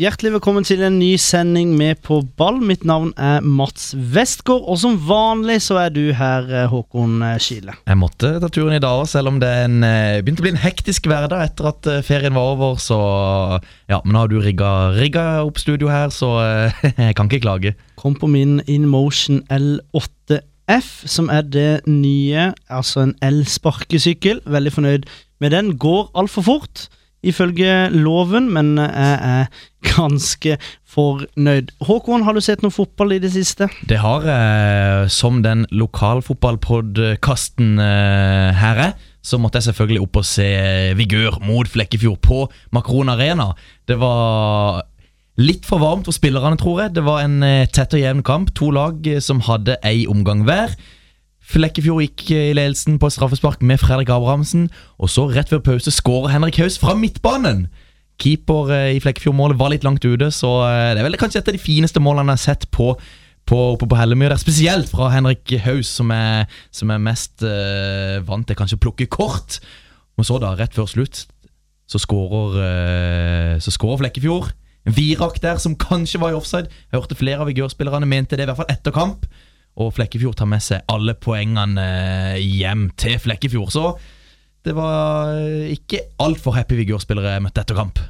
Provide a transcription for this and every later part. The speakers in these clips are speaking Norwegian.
Hjertelig velkommen til en ny sending med På ball. Mitt navn er Mats Westgård, og som vanlig så er du her, eh, Håkon eh, Skile. Jeg måtte ta turen i dag selv om det en, eh, begynte å bli en hektisk hverdag etter at ferien var over. Så ja, men nå har du rigga, rigga opp studio her, så jeg kan ikke klage. Kom på min InMotion L8F, som er det nye, altså en elsparkesykkel. Veldig fornøyd med den. Går altfor fort, ifølge loven, men jeg er ganske fornøyd. Håkon, har du sett noe fotball i det siste? Det har, jeg. som den lokalfotballpodkasten eh, her er, så måtte jeg selvfølgelig opp og se Vigør mot Flekkefjord på Makron Arena. Det var litt for varmt for spillerne, tror jeg. Det var en eh, tett og jevn kamp. To lag eh, som hadde ei omgang hver. Flekkefjord gikk i ledelsen på straffespark med Fredrik Abrahamsen. Og så, rett før pause, skårer Henrik Haus fra midtbanen! Keeper eh, i Flekkefjord-målet var litt langt ute, så eh, det er vel kanskje et av de fineste målene jeg har sett på på, på, på Hellemyr. Spesielt fra Henrik Haus, som er, som er mest eh, vant til kanskje å plukke kort. Og så, da, rett før slutt, så skårer skårer Flekkefjord. Virak der som kanskje var i offside. Jeg hørte flere av Vigør-spillerne mente det, i hvert fall etter kamp. Og Flekkefjord tar med seg alle poengene eh, hjem til Flekkefjord. Så det var eh, ikke altfor happy Vigør-spillere jeg møtte etter kamp.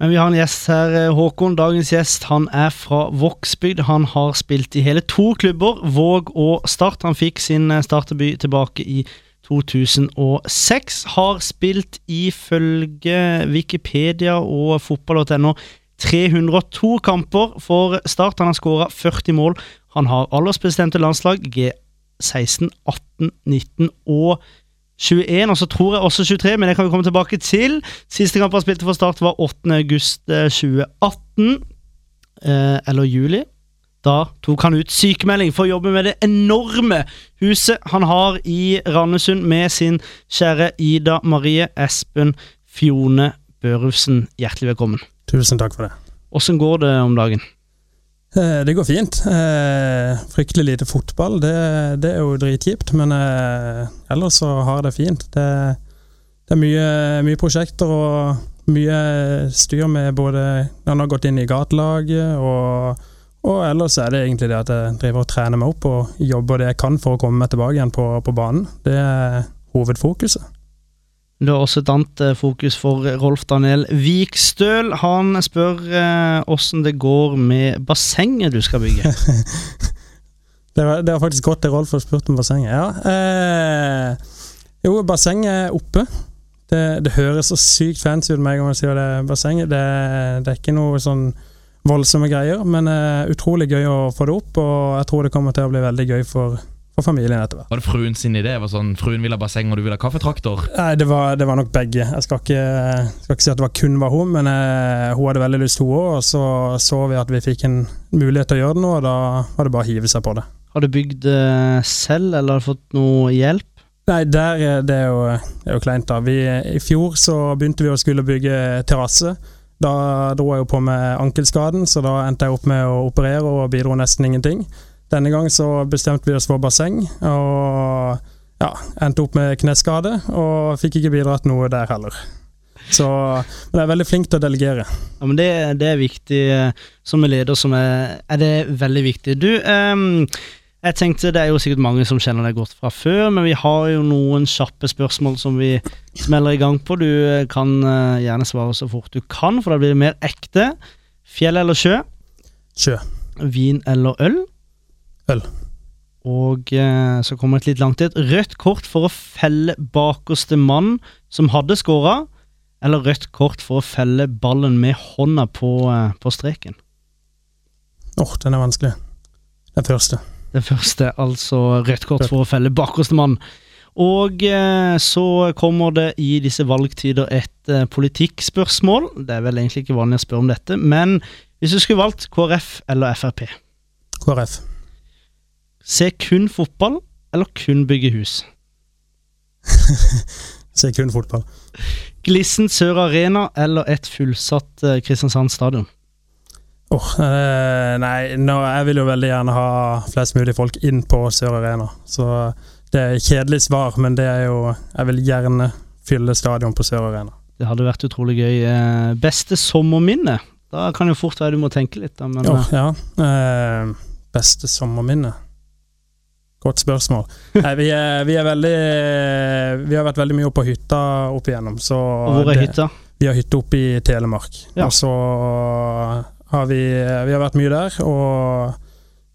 Men vi har en gjest her, eh, Håkon. Dagens gjest han er fra Vågsbygd. Han har spilt i hele to klubber, Våg og Start. Han fikk sin startdebut tilbake i 2006. Har spilt ifølge Wikipedia og fotball.no 302 kamper for Start. Han har skåra 40 mål. Han har aldersbestemte landslag G16, 18, 19 og 21, og så tror jeg også 23, men det kan vi komme tilbake til. Siste kamp han spilte for Start, var 8. august eh, 2018. Eh, eller juli. Da tok han ut sykemelding for å jobbe med det enorme huset han har i Randesund med sin kjære Ida Marie Espen Fjone Børufsen. Hjertelig velkommen. Tusen takk for det. Åssen går det om dagen? Eh, Det går fint. Eh, fryktelig lite fotball, det, det er jo dritkjipt. Men eh, ellers så har det fint. Det, det er mye, mye prosjekter og mye styr med både Han har gått inn i gatelaget, og, og ellers er det egentlig det at jeg driver og trener meg opp og jobber det jeg kan for å komme meg tilbake igjen på, på banen. Det er hovedfokuset. Du har også et annet eh, fokus for Rolf Daniel Vikstøl. Han spør åssen det går med bassenget du skal bygge. Det var, det var faktisk godt det Rolf har spurt om bassenget. Ja. Eh, jo, bassenget er oppe. Det, det høres så sykt fancy ut en gang man sier det er bassenget. Det, det er ikke noe sånn voldsomme greier, men eh, utrolig gøy å få det opp. Og jeg tror det kommer til å bli veldig gøy for, for familien etter hvert. Var det fruen sin idé? Var sånn, Fruen vil ha basseng, og du vil ha kaffetraktor? Nei, det var, det var nok begge. Jeg skal ikke, skal ikke si at det var kun var hun, men eh, hun hadde veldig lyst, hun òg. Og så så vi at vi fikk en mulighet til å gjøre det nå, og da var det bare å hive seg på det. Har du bygd det selv, eller har du fått noe hjelp? Nei, der, eh, det, er jo, det er jo kleint, da. Vi, I fjor så begynte vi å skulle bygge terrasse. Da dro jeg jo på med ankelskaden, så da endte jeg opp med å operere og bidro nesten ingenting. Denne gang så bestemte vi oss for basseng, og ja, endte opp med kneskade, og fikk ikke bidratt noe der heller. Så, men jeg er veldig flink til å delegere. Ja, men det, det er viktig. eh, Som en leder som er, er det veldig viktig. Du, um, jeg tenkte det er jo sikkert mange som kjenner deg godt fra før, men vi har jo noen kjappe spørsmål som vi smeller i gang på. Du eh, kan uh, gjerne svare så fort du kan, for da blir det mer ekte. Fjell eller sjø? Sjø. Vin eller øl? Øl. Og eh, så kommer et litt langt et. Rødt kort for å felle bakerste mann som hadde skåra, eller rødt kort for å felle ballen med hånda på, eh, på streken? Åh, den er vanskelig. Den første. Det første, altså rødt kort for å felle bakerste mann. Og eh, så kommer det i disse valgtider et eh, politikkspørsmål. Det er vel egentlig ikke vanlig å spørre om dette, men hvis du skulle valgt KrF eller Frp? KrF. Se kun fotball, eller kun bygge hus? Se kun fotball. Glissen Sør Arena eller et fullsatt eh, Kristiansand stadion? Åh, eh, nei, no, jeg vil jo veldig gjerne ha flest mulig folk inn på Sør Arena. Så det er kjedelig svar, men det er jo Jeg vil gjerne fylle stadion på Sør Arena. Det hadde vært utrolig gøy. Eh, beste sommerminne? Da kan jo fort være du må tenke litt, da, men eh, ja. Eh, beste sommerminne? Godt spørsmål. Nei, vi, er, vi er veldig Vi har vært veldig mye oppe på hytta opp igjennom. Så og hvor er det- hytta? Vi har hytte oppe i Telemark. Ja. Og så har vi Vi har vært mye der, og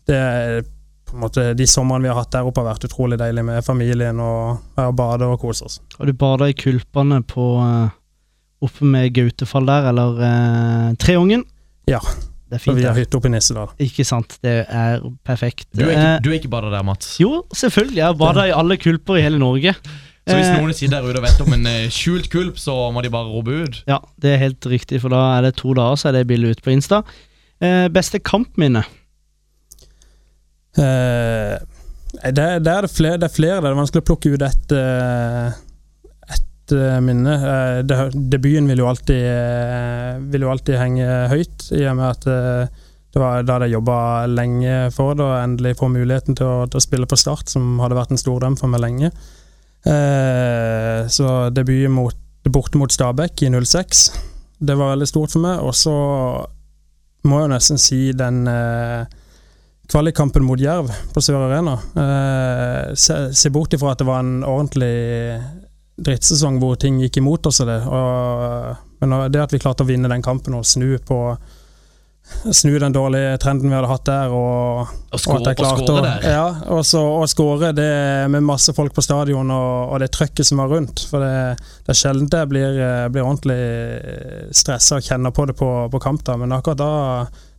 det er på en måte De somrene vi har hatt der oppe, har vært utrolig deilig med familien og og bade og kose oss. Har du bada i kulpene på eh, oppe med Gautefall der, eller uh, Treungen? Ja. Det er For fint. vi har hytte oppe i Nissedal. Ikke sant. Det er perfekt. Du er Eh, ikke, du er ikke bader der, Mats. jo, selvfølgelig. Jeg har bada i alle kulper i hele Norge. Så hvis Eh, noen sitter der ute og vet om en eh, skjult kulp, så må de bare rope ut. Ja, det er helt riktig, for da er det to dager, så er det bildet ute på Insta. Eh, beste kampminne? Eh, det, det, er det, flere, det er flere. Det er vanskelig å plukke ut ett eh, ett, eh, minne. Eh, debuten vil jo, alltid, eh, vil jo alltid henge høyt, i og med at det var da jeg jobba lenge for det, og endelig få muligheten til å, til å spille på Start, som hadde vært en stor drøm for meg lenge. Så debuten mot, borte mot Stabæk i 06, det var veldig stort for meg. Og så må jeg nesten si den kvalikkampen mot Jerv på Sør Arena. Eh, se, se bort ifra at det var en ordentlig drittsesong hvor ting gikk imot oss og det. Og, men det at vi klarte å vinne den kampen og snu på Snu den dårlige trenden vi hadde hatt der, og, Og og skåre at jeg klarte å. Ja, og så og skåre det med masse folk på stadion og, og det trøkket som var rundt. For det, det er sjelden jeg blir, eh, blir ordentlig stressa og kjenner på det på, på kamp, da. men akkurat da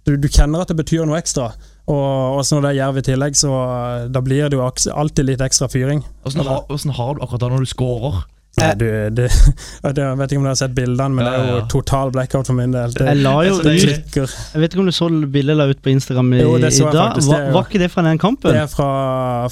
du, du kjenner at det betyr noe ekstra. Og også når det er jerv i tillegg, så eh, da blir det jo alltid litt ekstra fyring. Åssen har, hvordan har du akkurat da når du scorer? Nei, du, det, det, jeg vet ikke om du har sett bildene, men Ja, det er jo total blackout for min del. Det, Jeg la jo Altså, ut. Jeg vet ikke om du så bildet jeg la ut på Instagram i, Jo, det så i dag. faktisk, Var, det var ikke det fra den kampen? Det er fra,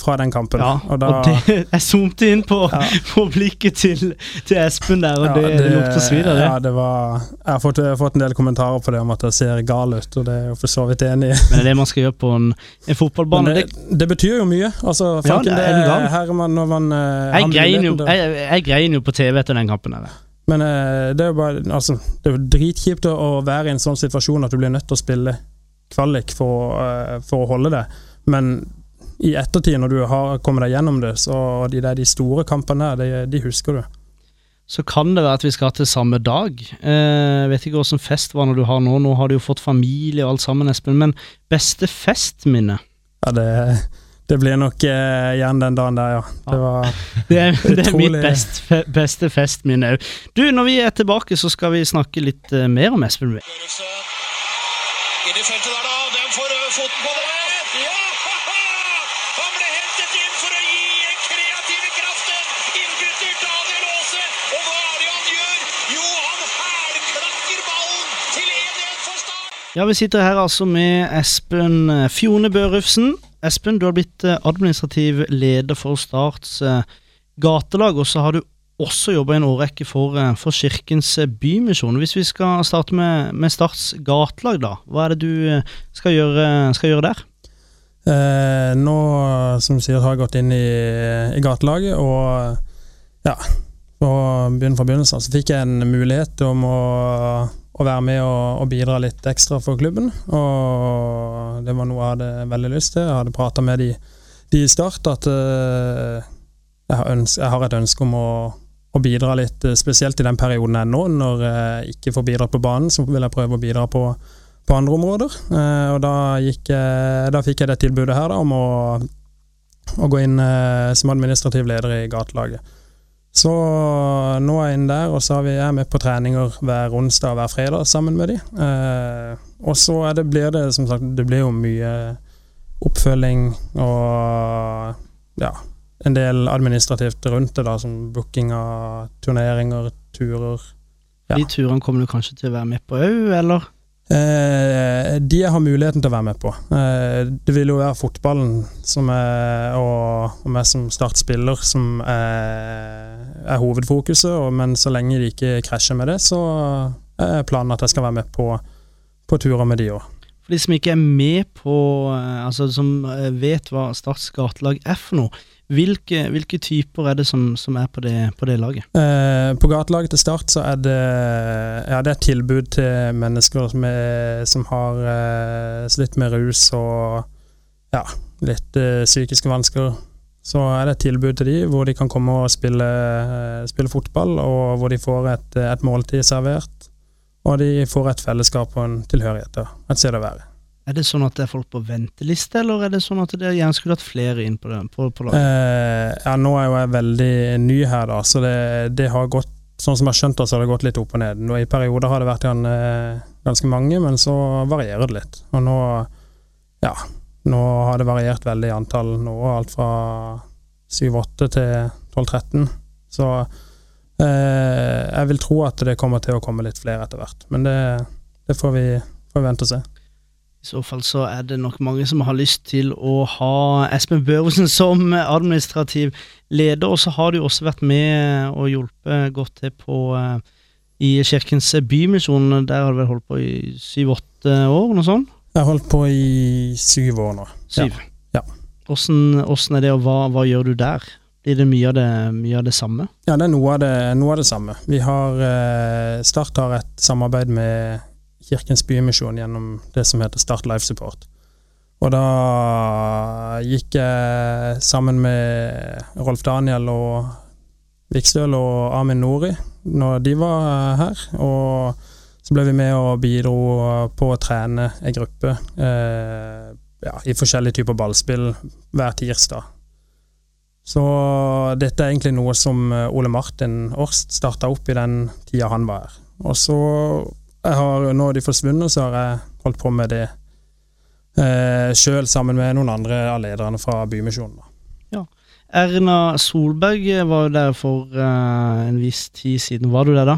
fra den kampen. ja, og da, og det, jeg zoomte inn på, Ja. på blikket til, til Espen der, og Ja, det, det, lukter svidd av det. Ja, det var, jeg, har fått, jeg har fått en del kommentarer på det om at jeg ser gal ut, og det er jeg for så vidt enig i. Men det er det man skal gjøre på en, en fotballbane. Det, Det, det betyr jo mye. Altså, Ja, fanken, det det er her er man når man eh, jeg, grein jo, muligheten jeg, jeg grein jo på TV etter den kampen. Der. Men eh, det er jo bare altså, Det er jo dritkjipt å, være i en sånn situasjon at du blir nødt til å spille kvalik for, eh, for å holde det. Men i ettertid, når du har kommet deg gjennom det, så de, der, de store kampene her, de, de husker du. Så kan det være at vi skal til samme dag. Eh, vet ikke åssen fest var når du har nå. Nå har du jo fått familie og alt sammen, Espen. Men beste festminne? Ja, det, det blir nok eh, igjen den dagen der, ja. Det var Det er, det er mitt best, fe, beste festminne òg. Du, når vi er tilbake, så skal vi snakke litt uh, mer om Espen. Børufsen. Inn i feltet der, da. Den får ø, foten på det. Ja! Han ble hentet inn for å gi kreative kraften. Innbytter Daniel Aase. Og hva er det han gjør? Jo, han hælklakker ballen til 1-1 for Start. Ja, vi sitter her altså med Espen eh, Fjone Børufsen. Espen, du har blitt eh, administrativ leder for Starts eh, gatelag, og så har du også jobba en årrekke for, eh, for Kirkens Bymisjon. Hvis vi skal starte med, med Starts gatelag, da. Hva er det du skal gjøre, skal gjøre der? Eh, nå, som du sier, har jeg gått inn i, i gatelaget, og ja På begynnelsen begynne fra begynnelsen, så fikk jeg en mulighet om å, å være med og, og bidra litt ekstra for klubben. Og det var noe jeg hadde veldig lyst til. Jeg hadde prata med de, de i Start at uh, jeg, har ønske, jeg har et ønske om å, å bidra litt, eh, spesielt i den perioden jeg er nå. Når jeg ikke får bidratt på banen, så vil jeg prøve å bidra på på andre områder. Eh, og da, gikk, da fikk jeg det tilbudet her da, om å, å gå inn som administrativ leder i gatelaget. Så nå er jeg inne der, og så er vi, med på treninger hver onsdag og hver fredag sammen med de. Eh, og så det, blir det som sagt det blir jo mye oppfølging og ja, en del administrativt rundt det, da, som booking av turneringer, turer. Ja. De turene kommer du kanskje til å være med på òg, eller? Eh, de jeg har muligheten til å være med på. Eh, det vil jo være fotballen som er, og, og meg som startspiller som er, er hovedfokuset, og, men så lenge de ikke krasjer med det, så er planen at jeg skal være med på, på turer med de òg. For de som ikke er med på eh, Altså som eh, vet hva Starts gatelag er for noe, hvilke, hvilke typer er det som, som er på det, på det laget? Eh, på gatelaget til Start så er det, ja, det er et tilbud til mennesker som, er, som har eh, slitt med rus og ja, litt eh, psykiske vansker. Så er det et tilbud til de hvor de kan komme og spille, eh, spille fotball, og hvor de får et, et måltid servert. Og de får et fellesskap og en tilhørighet. Et sted å være. Er det sånn at det er folk på venteliste, eller er det sånn at dere gjerne skulle hatt flere inn på, den, på, på laget? Eh, ja, nå er jo jeg veldig ny her, da, så det, det har gått Sånn som jeg har skjønt det, så har det gått litt opp og ned. Nå, I perioder har det vært igjen, eh, ganske mange, men så varierer det litt. Og nå Ja, nå har det variert veldig i antall. Nå alt fra 7-8 til 12-13. Så eh, jeg vil tro at det kommer til å komme litt flere etter hvert. Men det, det får, vi, får vi vente og se. I så fall så er det nok mange som har lyst til å ha Espen Børosen som administrativ leder, og så har du også vært med og hjulpet godt til på eh, i Kirkens Bymisjon. Der har du vel holdt på i syv-åtte år, noe sånt? Jeg har holdt på i syv år nå. Syv. Ja. Åssen åssen er det, og hva, hva gjør du der? Blir det mye av det, mye av det samme? Ja, det er noe av det, noe av det samme. Vi har eh, Start har et samarbeid med Kirkens Bymisjon gjennom det som heter Start Life Support. Og da gikk jeg sammen med Rolf Daniel og Vikstøl og Amin Nori når de var her. Og så ble vi med og bidro på å trene ei gruppe eh, ja, i forskjellige typer ballspill hver tirsdag. Så dette er egentlig noe som Ole Martin Årst starta opp i den tida han var her. Og så jeg har, Nå har de forsvunnet, så har jeg holdt på med det eh, sjøl sammen med noen andre av lederne fra Bymisjonen. Erna Solberg var jo der for eh, en viss tid siden. Var du der da?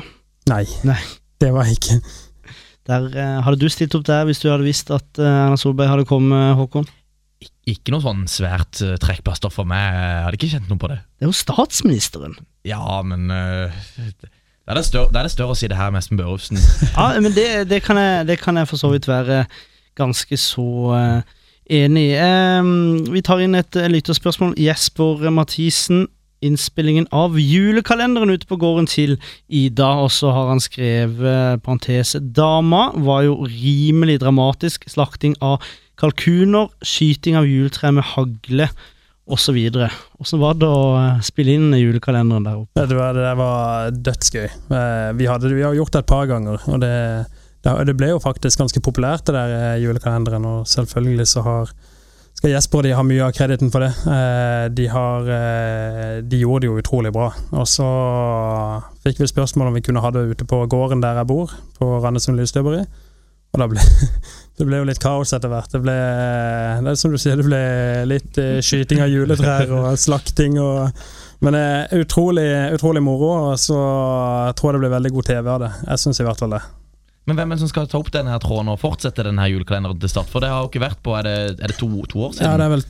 Nei, Nei. det var jeg ikke. Der, eh, hadde du stilt opp der hvis du hadde visst at eh, Erna Solberg hadde kommet, Håkon? Ik ikke noe sånn svært uh, trekkplaster for meg. Jeg hadde ikke kjent noe på det. Det er jo statsministeren. Ja, men uh, da er, det større, det er det større å si det her med Espen Børufsen. Ja, men det, det, kan jeg, det kan jeg for så vidt være ganske så uh, enig i. Um, vi tar inn et uh, lytterspørsmål. Jesper Mathisen. Innspillingen av julekalenderen ute på gården til Ida, og så har han skrevet parentese Dama var jo rimelig dramatisk. Slakting av kalkuner, skyting av juletre med hagle osv. Åssen var det å eh, spille inn julekalenderen der oppe? Det, var, det var dødsgøy. Eh, Vi, hadde, vi har gjort det et par ganger, og det, det, ble jo faktisk ganske populært, det der eh, julekalenderen. Og selvfølgelig så har skal Jesper de ha mye av krediten for det. De, har, de gjorde det jo utrolig bra. Og så fikk vi spørsmål om vi kunne ha det ute på gården der jeg bor, på Randesund lysstøperi. Og da ble det ble jo litt kaos etter hvert. Det ble, det er som du sier, det ble litt eh, skyting av juletrær og slakting og Men det er utrolig, utrolig moro, og så tror jeg det blir veldig god TV av det. Jeg syns i hvert fall det. Men hvem er det som skal ta opp denne her tråden og fortsette denne her julekalenderen til start? For det har jo ikke vært på Er det, er det to, to år siden? Ja, det er vel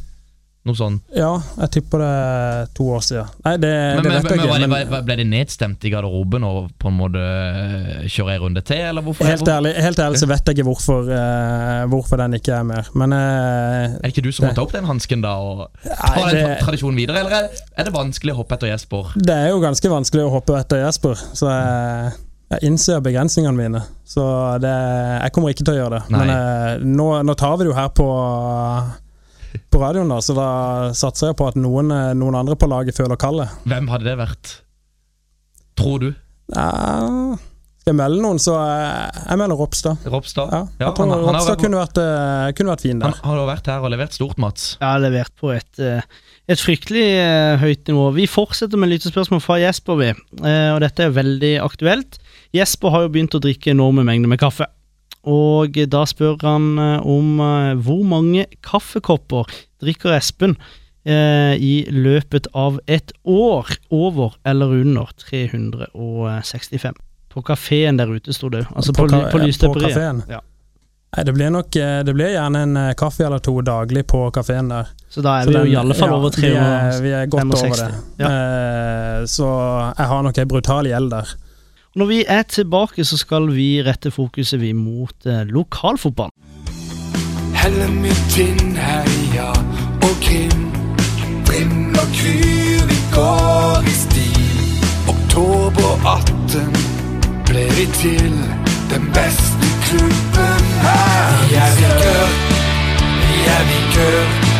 Noe sånn. Ja, jeg tipper det er to år siden. Nei, det, Men, det vet men, jeg ikke. Men ble de nedstemt i garderoben og på en måte øh, kjøre en runde til, eller hvorfor? helt ærlig, helt ærlig så vet jeg ikke hvorfor, uh, hvorfor den ikke er mer. Men uh, Er det ikke du som må ta opp den hansken da og ta Nei, den det- tradisjonen videre, eller er- det vanskelig å hoppe etter Jesper? Det er jo ganske vanskelig å hoppe etter Jesper, så jeg, jeg innser begrensningene mine. Så det, jeg kommer ikke til å gjøre det. Nei. Men eh, nå, nå tar vi det jo her på, på radioen, da, så da satser jeg på at noen, eh, noen andre på laget føler kallet. Hvem hadde det vært? Tror du? Ja, skal jeg melde noen, så eh, jeg melder Ropstad. Ropstad? Ja, Ja, jeg tror han- han Ropstad vært- kunne vært, eh, kunne vært fin Han der. har vært her og levert stort, Mats. Har levert på et, et fryktelig høyt nivå. Vi fortsetter med lyttespørsmål fra Jesper, vi. Eh, Og dette er veldig aktuelt. Jesper har jo begynt å drikke enorme mengder med kaffe. Og da spør han eh, om eh, hvor mange kaffekopper drikker Espen eh, i løpet av et år, over eller under 365. På kafeen der ute, sto det. Altså på, På på, ka- ja. Ja. Nei, det blir nok Det blir gjerne en kaffe eller to daglig på kafeen der. Så da er Så vi jo i alle fall ja, over Vi er, vi er godt 65. over det. Eh, så jeg har nok ei brutal gjeld der. Når vi er tilbake, så skal vi rette fokuset vi mot eh, lokalfotball. Helle mitt inn, heia og Krim. Brim og Kryr, vi går i stil. Oktober 18 ble vi til den beste klubben her. Er vi er Vikør, vi er Vikør.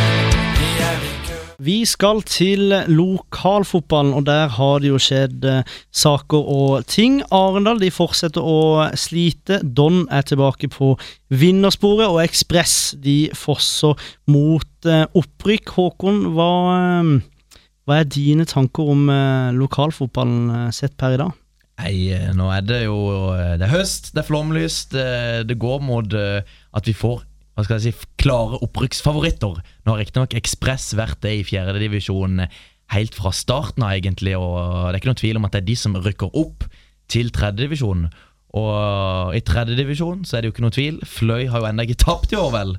Vi skal til lokalfotballen, og der har det jo skjedd eh, saker og ting. Arendal de fortsetter å slite. Don er tilbake på vinnersporet, og Ekspress de fosser mot eh, opprykk. Håkon, hva, eh, hva er dine tanker om lokalfotballen sett per i dag? Nei, nå er det jo Det er høst, det er flomlyst. Det, det går mot at vi får hva skal jeg si, klare opprykksfavoritter. Nå har riktignok Ekspress vært det i fjerdedivisjon helt fra starten av, egentlig. Og det er ikke noen tvil om at det er de som rykker opp til tredjedivisjon. Og i tredjedivisjon så er det jo ikke noe tvil. Fløy har jo ennå ikke tapt i år, vel.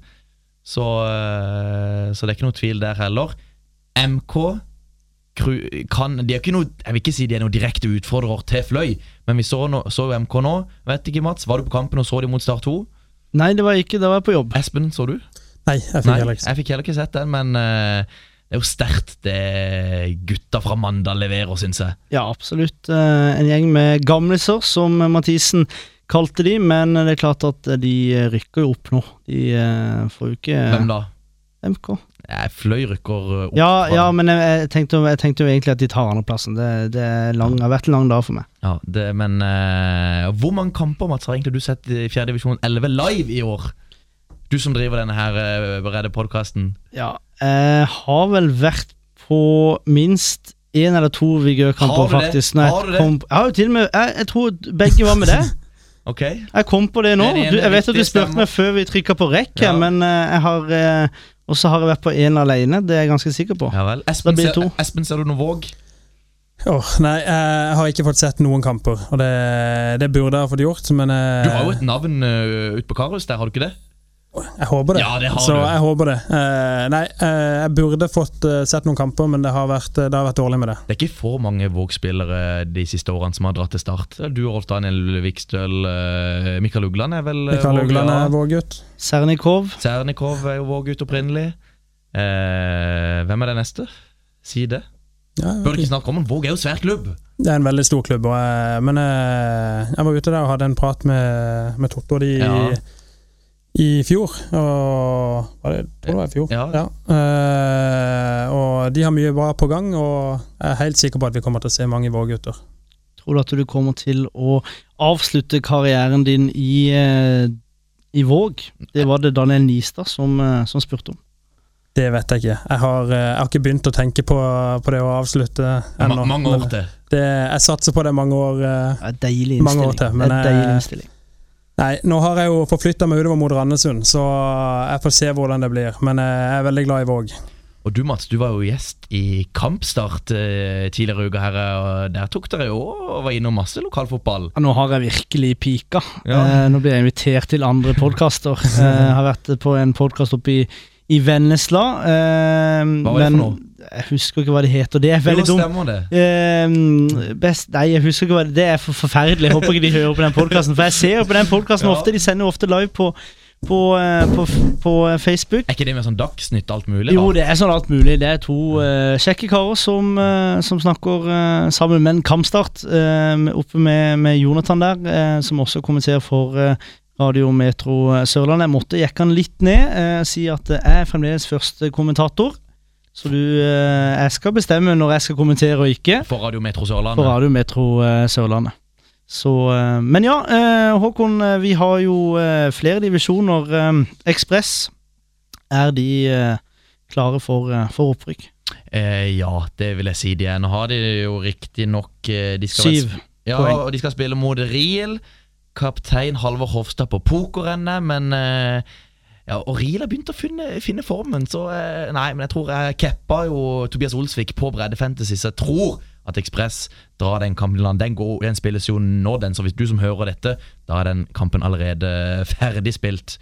Så, eh, så det er ikke noe tvil der heller. MK kan, de er ikke noe, Jeg vil ikke si de er noen direkte utfordrer til Fløy, men vi så, no, så MK nå. Vet ikke, Mats, Var du på kampen og så de mot Start 2? Nei, det var ikke, da var jeg på jobb. Espen, så du? Nei, jeg fikk Nei, heller ikke jeg fikk heller ikke sett den, men uh, det er jo sterkt det gutta fra Mandal leverer, syns jeg. Ja, absolutt. eh, En gjeng med gamliser, som Mathisen kalte de, men det er klart at de rykker jo opp nå. De eh, får jo ikke Hvem da? MK. Eh, Fløy rykker opp. Ja, ja, men jeg, jeg, tenkte, jeg tenkte jo egentlig at de tar andreplassen. Det, det lang, har vært en lang dag for meg. Ja, det, men uh, hvor mange kamper Mats, har egentlig du sett i 4. divisjon 11 live i år? Du som driver denne her uh, beredde podkasten. Ja, jeg har vel vært på minst én eller to Vigør-kamper, faktisk. Har du det? Kom, jeg har jo til og med jeg, jeg tror begge var med det. Ok? Jeg kom på det nå. Du, jeg vet at du spurte meg før vi trykka på rekk, Ja. men uh, jeg har eh, Og så har jeg vært på én alene, det er jeg ganske sikker på. Ja vel. Espen, blir to. Espen, ser du noe Våg? Åh, nei, jeg har ikke fått sett noen kamper, og det, det burde jeg ha fått gjort, men eh, Du har jo et navn uh, ute på Karus der, har du ikke det? Jeg håper det. Ja, det har Så du. jeg håper det. Eh, nei, eh, jeg burde fått eh, sett noen kamper, men det har vært, det har vært dårlig med det. Det er ikke for mange Våg-spillere de siste årene som har dratt til start. Du og Rolf Daniel Vikstøl, uh, Mikael Ugland er vel uh, Mikael Våg, Ugland er Våg-gutt. Sernikov. Sernikov er jo Våg-gutt opprinnelig. Eh, hvem er det neste? Si det. Ja, jeg Bør ikke om den. Våg er jo svær klubb. det er en veldig stor klubb, og jeg, men eh, jeg var ute der og hadde en prat med, med Totto de, Ja. I fjor. Og var det, tror det var i fjor. Ja. Eh, og de har mye bra på gang, og jeg er helt sikker på at vi kommer til å se mange vårgutter. Tror du at du kommer til å avslutte karrieren din i, eh, i Våg? Det var det Daniel Nistad som, eh, som spurte om. Det vet jeg ikke. Jeg har, jeg har ikke begynt å tenke på, på det å avslutte ennå. mange år til. Det, jeg satser på det mange år. Det er Mange år til, men, det er en deilig innstilling. Nei, nå har jeg jo forflytta meg utover mot Randesund, så jeg får se hvordan det blir. Men jeg er veldig glad i Våg. Og du Mats, du var jo gjest i Kampstart eh, tidligere i uka her, og der tok dere jo og var innom masse lokalfotball. Ja, nå har jeg virkelig pika. Ja. Eh, nå blir jeg invitert til andre podkaster. Eh, jeg har vært på en podkast oppe i, i Vennesla. Eh, Hva var det for noe? Jeg husker ikke hva det heter. Det er veldig Jo, dumt. stemmer det. Eh, best, nei, jeg husker ikke hva det Det er for forferdelig. Jeg håper ikke de hører på den podkasten. For jeg ser jo på den podkasten Ja. ofte. De sender jo ofte live på, på, eh, på, på Facebook. Er ikke det med sånn Dagsnytt alt mulig? Jo, da? det er sånn alt mulig. Det er to uh, kjekke karer som, uh, som snakker uh, sammen med en kampstart eh, oppe med, med Jonathan der, eh, som også kommenterer for eh, Radio Metro eh, Sørlandet. Jeg måtte jekke han litt ned, si at jeg er fremdeles første kommentator. Så du eh, Jeg skal bestemme når jeg skal kommentere og ikke For Radio Metro Sørlandet. Sørlandet. Radio Metro eh, Sørlandet. Så, eh, men ja, Håkon, vi har jo flere divisjoner. Ekspress, er de klare for, for opprykk? Eh, ja, det vil jeg si de er. Nå har de jo riktignok Syv Ja, poeng. og de skal spille mot Riel. Kaptein Halvor Hofstad på pokerrennet, men eh, ja, og Riel har begynt å finne, finne formen, så eh, Nei, men jeg tror jeg keppa jo Tobias Olsvik på Bredde Fantasy, så jeg tror at Ekspress drar den kampen i land. Den, går, den spilles jo nå, den, så hvis du som hører dette, da er den kampen allerede ferdig spilt.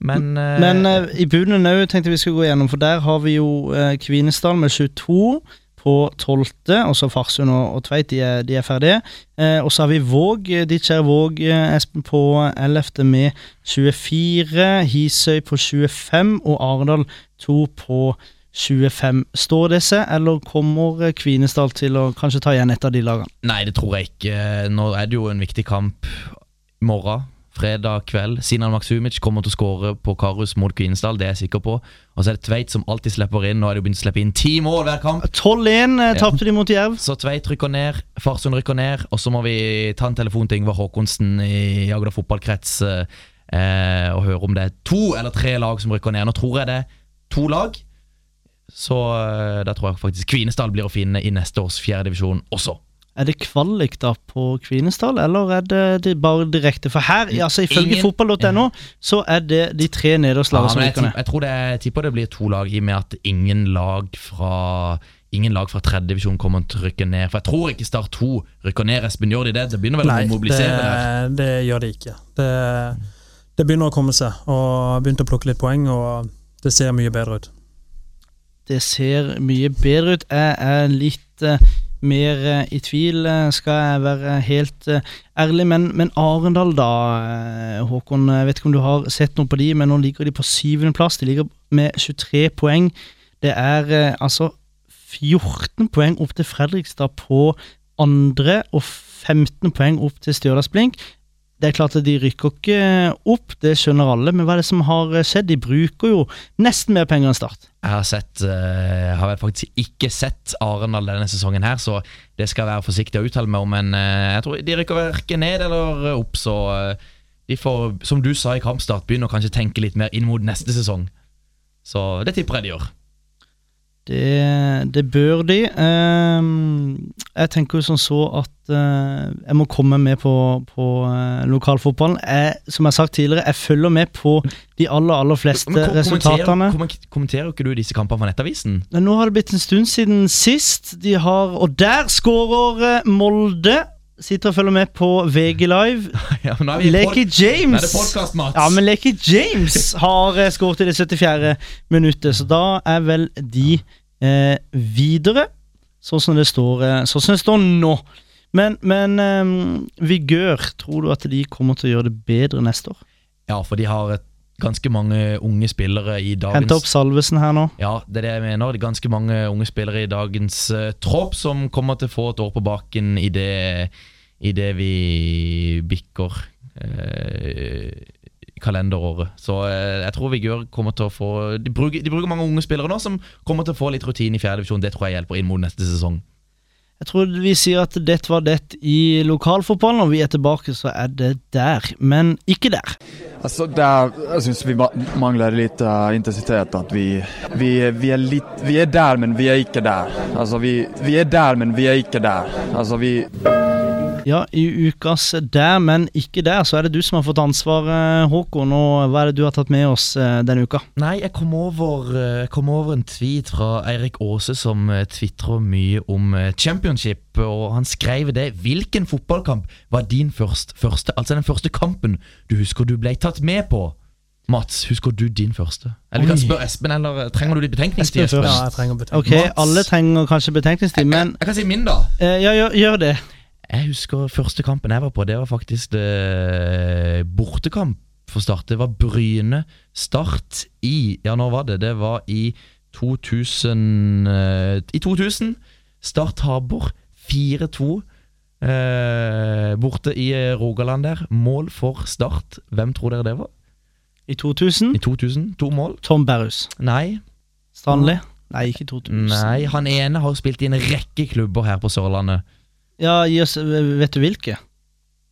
Men, eh, Men eh, i bunnen òg tenkte jeg vi skulle gå gjennom, for der har vi jo eh, Kvinesdal med 22 på 12., og så Farsund og, og Tveit, de er, de er ferdige. Eh, og så har vi Våg, eh, ditt kjære Våg, eh, Espen, på 11. med 24. Hisøy på 25, og Arendal 2 på 25. Står det seg, eller kommer eh, Kvinesdal til å kanskje ta igjen et av de lagene? Nei, det tror jeg ikke. Nå er det jo en viktig kamp i morgen. Fredag kveld. Sinan Maksumic kommer til å skåre på Karus mot Kvinesdal, det er jeg sikker på. Og så er det Tveit som alltid slipper inn. Nå det jo begynt å slippe inn ti mål hver kamp. 12-1 eh, tapte de mot Jerv. Så Tveit rykker ned, Farsund rykker ned, og så må vi ta en telefon til Ingvar Håkonsen i Agder fotballkrets eh, eh, og høre om det er to eller tre lag som rykker ned. Nå tror jeg det er to lag, så eh, da tror jeg faktisk Kvinesdal blir å finne i neste års fjerdedivisjon også. Er det kvalik da på Kvinesdal, eller er det, de bare direkte? For her, altså ifølge fotball.no, så er det de tre nederste Ja, lagene som ryker ned. jeg tror det, jeg tipper det blir to lag, i og med at ingen lag fra Ingen lag fra tredjedivisjon kommer til å rykke ned. For jeg tror ikke Start 2 rykker ned. Espen, gjør de det? Det begynner vel Nei, å mobilisere der? det, det gjør de ikke. Det, det begynner å komme seg, og begynte å plukke litt poeng, og det ser mye bedre ut. Det ser mye bedre ut. Jeg er litt eh, mer eh, i tvil, eh, skal jeg være helt eh, ærlig. Men, men Arendal, da, Håkon. Jeg vet ikke om du har sett noe på de, men nå ligger de på syvendeplass. De ligger med 23 poeng. Det er altså 14 poeng opp til Fredrikstad på andre, og 15 poeng opp til Stjørdalsblink. Det er klart at De rykker ikke opp, det skjønner alle, men hva er det som har skjedd? De bruker jo nesten mer penger enn Start. Jeg har sett eh, har vel faktisk ikke sett Arendal denne sesongen her, så det skal jeg være forsiktig å uttale meg om. Men eh, jeg tror de rykker verken ned eller opp, så eh, de får, som du sa i kampstart, begynne å kanskje tenke litt mer inn mot neste sesong. Så det tipper jeg de gjør. Det, det bør de. Ehm, jeg tenker jo som så at eh, jeg må komme med på, på eh, lokalfotballen. Jeg, som jeg har sagt tidligere, jeg følger med på de aller, aller fleste Men resultatene. Kommenterer, kommen- kommenterer ikke du disse kampene fra Nettavisen? Nå har det blitt en stund siden sist. De har, og der skårer eh, Molde. Sitter og følger med på VG Live. ja, er James det podcast. Ja, men Leki James har skåret i det 74. minuttet, så da er vel de eh, videre, sånn som det står, sånn som det står nå. Men, men eh, Vigør, tror du at de kommer til å gjøre det bedre neste år? Ja, for de har et, ganske mange unge spillere i dagens Hente opp Salvesen her nå. Ja, det er det jeg mener. Det er ganske mange unge spillere i dagens uh, tropp som kommer til å få et år på baken i det, i det vi bikker eh, kalenderåret. Så eh, jeg tror Vigør kommer til å få de bruker, de bruker mange unge spillere nå som kommer til å få litt rutine i fjerdedivisjon. Det tror jeg hjelper inn mot neste sesong. Jeg tror vi sier at dette var det i lokalfotballen, Når vi er tilbake, så er det der. Men ikke der. Altså, der, Jeg syns vi mangler litt lite eh, intensitet. At vi, vi, vi, er litt vi er der, men vi er ikke der. Altså, vi, vi er der, men vi er ikke der. Altså, vi, Ja, i ukas der, men ikke der, så er det du som har fått ansvaret, Håkon. Og hva er det du har tatt med oss eh, denne uka? Nei, jeg kom over, eh, jeg kom over en tweet fra Eirik Aase som tvitrer mye om eh, championship, og han skrev det. Hvilken fotballkamp var din først, første, altså den første kampen du husker du ble tatt med på? Mats, husker du din første? Eller vi kan spørre Espen, eller eh, trenger du litt betenkningstid? Espen. Ja, jeg trenger betenkningstid. Ok, Mats. alle trenger kanskje betenkningstid, men Jeg kan si min, da. eh, ja, gjør, gjør det. Jeg husker første kampen jeg var på, det var faktisk det bortekamp for Start. Det var Bryne Start i Ja, når var det? Det var i 2000 eh, I 2000. Start taper 4-2 eh, borte i eh, Rogaland der. Mål for Start. Hvem tror dere det var? I 2000, I 2000? To mål? Tom Berrus. Nei. Stanley. Nei, ikke 2000. Nei, Han ene har spilt i en rekke klubber her på Sørlandet. Ja, gi oss, vet du hvilke?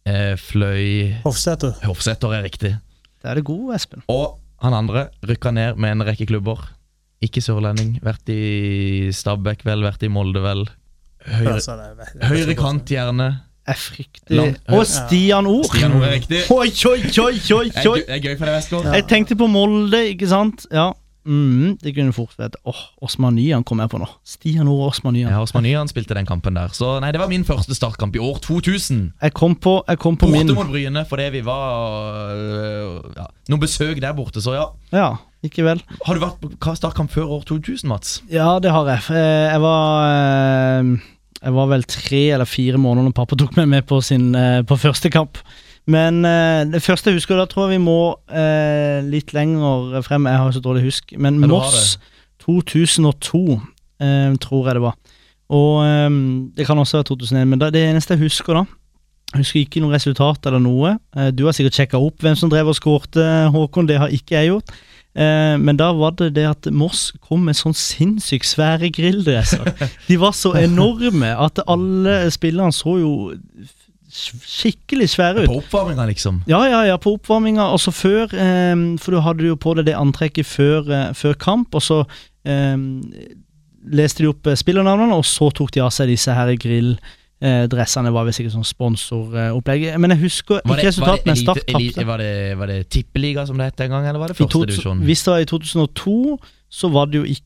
Eh, Fløy Hofsæter. Hofseter er riktig. Det er det gode, Espen. Og han andre rykka ned med en rekke klubber. Ikke sørlending. Vært i Stabæk, vel. Vært i Molde, vel. Høyre, det er- det er- høyre kant, gjerne. Jeg frykter Og Stian Ord! Stian Ord er riktig. Oi, oi, oi, oi, Det er oi! gøy- det er gøy for deg, Vestgård. Jeg tenkte på Molde, ikke sant? Ja. Mm, det kunne fort vært Osman Nyan kom jeg på nå. Stian Ore Nyan. Ja, Osman Nyan spilte den kampen der. Så nei, det var min første startkamp i år 2000. Jeg kom på, jeg kom på min Borte mot Bryne, fordi vi var øh, ja, noen besøk der borte, så ja. Ja, ikke vel. Har du vært på startkamp før år 2000, Mats? Ja, det har jeg. Eh, Jeg var eh, Jeg var vel tre eller fire måneder når pappa tok meg med på, sin, eh, på første kamp. Men eh, det første jeg husker, da tror jeg vi må eh, litt lenger frem. Jeg har så dårlig husk. Men ja, Moss 2002, eh, tror jeg det var. Og eh, det kan også være 2001, men da, det eneste jeg husker, da Jeg husker ikke noe resultat eller noe. Eh, du har sikkert sjekka opp hvem som drev og skårte, Håkon. Det har ikke jeg gjort. Eh, men da var det det at Moss kom med sånn sinnssykt svære grilldresser. De var så enorme at alle spillerne så jo skikkelig svære ut. På oppvarminga, liksom. Ja, ja, ja, på oppvarminga. Og så før, eh, for du hadde jo på deg det antrekket før, eh, før kamp, og så eh, leste de opp eh, spillernavnene, og så tok de av seg disse her grilldressene. var visst ikke sånn sponsoropplegg. Men jeg husker ikke resultatene. det Start tapte. var, det, var det tippeliga som det het en gang, eller var det førstedivisjon? Hvis det var i 2002, så var det jo ikke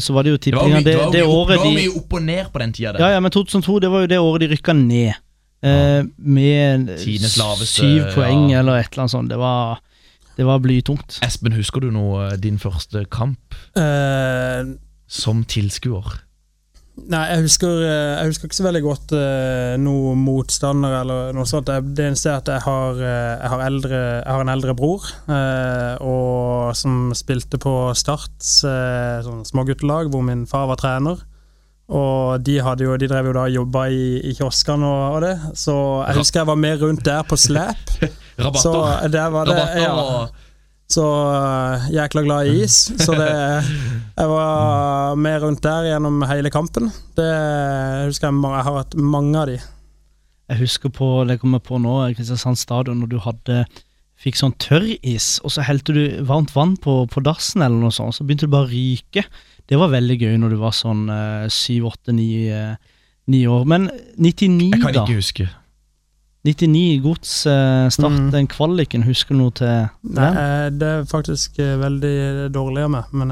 Så var det jo mye, Det, året det var de mye opp og ned på den tida. der. Ja, ja, men 2002 det var jo det året de rykka ned. Eh, med laveste, syv poeng ja. eller et eller annet sånt. Det var, det var blytungt. Espen, husker du noe din første kamp Eh, som tilskuer? Nei, jeg husker, eh, jeg husker ikke så veldig godt uh, noe motstander eller noe sånt. Det det eneste er at jeg har, eh, jeg har, eldre, jeg har en eldre bror eh, og som spilte på Starts uh, sånn småguttelag, hvor min far var trener. Og de, hadde jo, de drev jo da og jobba i, i kioskene og, og det, så jeg husker jeg var med rundt der på slep. Så Rabatter? der var det Rabatter ja. Så uh, jækla glad i is. Så det Jeg var med rundt der gjennom hele kampen. Det husker jeg Jeg har hatt mange av de. Jeg husker på, det kommer på nå, Kristiansand stadion, når du hadde fikk sånn tørris, og så helte du varmt vann på, på dassen, eller noe sånt, så begynte det bare å ryke. Det var veldig gøy når du var sånn eh, syv, åtte, ni, eh, år. Men 99, da? Jeg kan da. ikke huske. 99 gods eh, start, Mm. den kvaliken, husker du noe til Nei, den? Nei, det er faktisk veldig dårlig av meg, men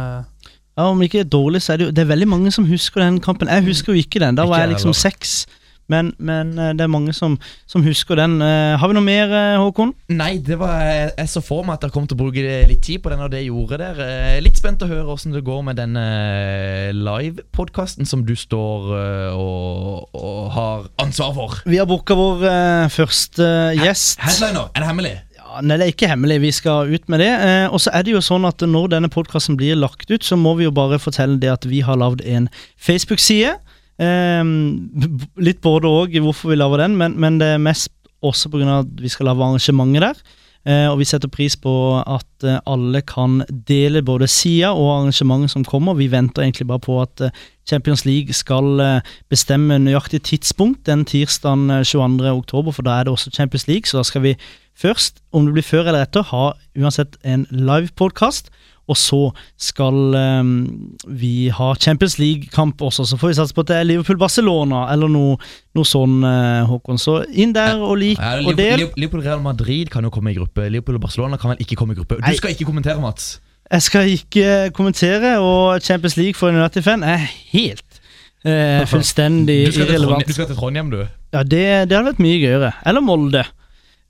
Ja, Om ikke dårlig, så er det jo Det er veldig mange som husker den kampen. Jeg husker jo ikke den. Da Ikke var jeg liksom seks. Men, men eh, det er mange som, som husker den. Eh, har vi noe mer, eh, Håkon? Nei, det var, jeg, jeg så for meg at dere kom til å bruke litt tid på den, og det gjorde dere. Er Litt spent å høre åssen det går med denne live-podkasten som du står og, og har ansvar for. Vi har booka vår første gjest. Headliner, er det hemmelig? Nei, det er ikke hemmelig. Vi skal ut med det. Eh, og så er det jo sånn at når denne podkasten blir lagt ut, så må vi jo bare fortelle det at vi har lagd en Facebook-side. Eh, b- litt både òg hvorfor vi lager den, men, men det er mest også pga. at vi skal lage arrangementet der. Eh, og vi setter pris på at eh, alle kan dele både sida og arrangementet som kommer. Vi venter egentlig bare på at eh, Champions League skal bestemme nøyaktig tidspunkt den tirsdagen eh, 22. oktober, for da er det også Champions League. Så da skal vi først, om det blir før eller etter, ha uansett en live-podkast. Og så skal um, vi ha Champions League-kamp også. Så får vi satse på at det er Liverpool-Barcelona eller noe, noe sånn, eh, Håkon. Så inn der og lik Ja, og del. Liverpool, Liverpool Real Madrid kan jo komme i gruppe. Liverpool og Barcelona kan vel ikke komme i gruppe. Du skal ikke kommentere, Mats. Jeg skal ikke kommentere, og Champions League for en United-fan er helt eh, fullstendig irrelevant. du skal til Trondheim, du. Ja, det, det hadde vært mye gøyere. Eller Molde.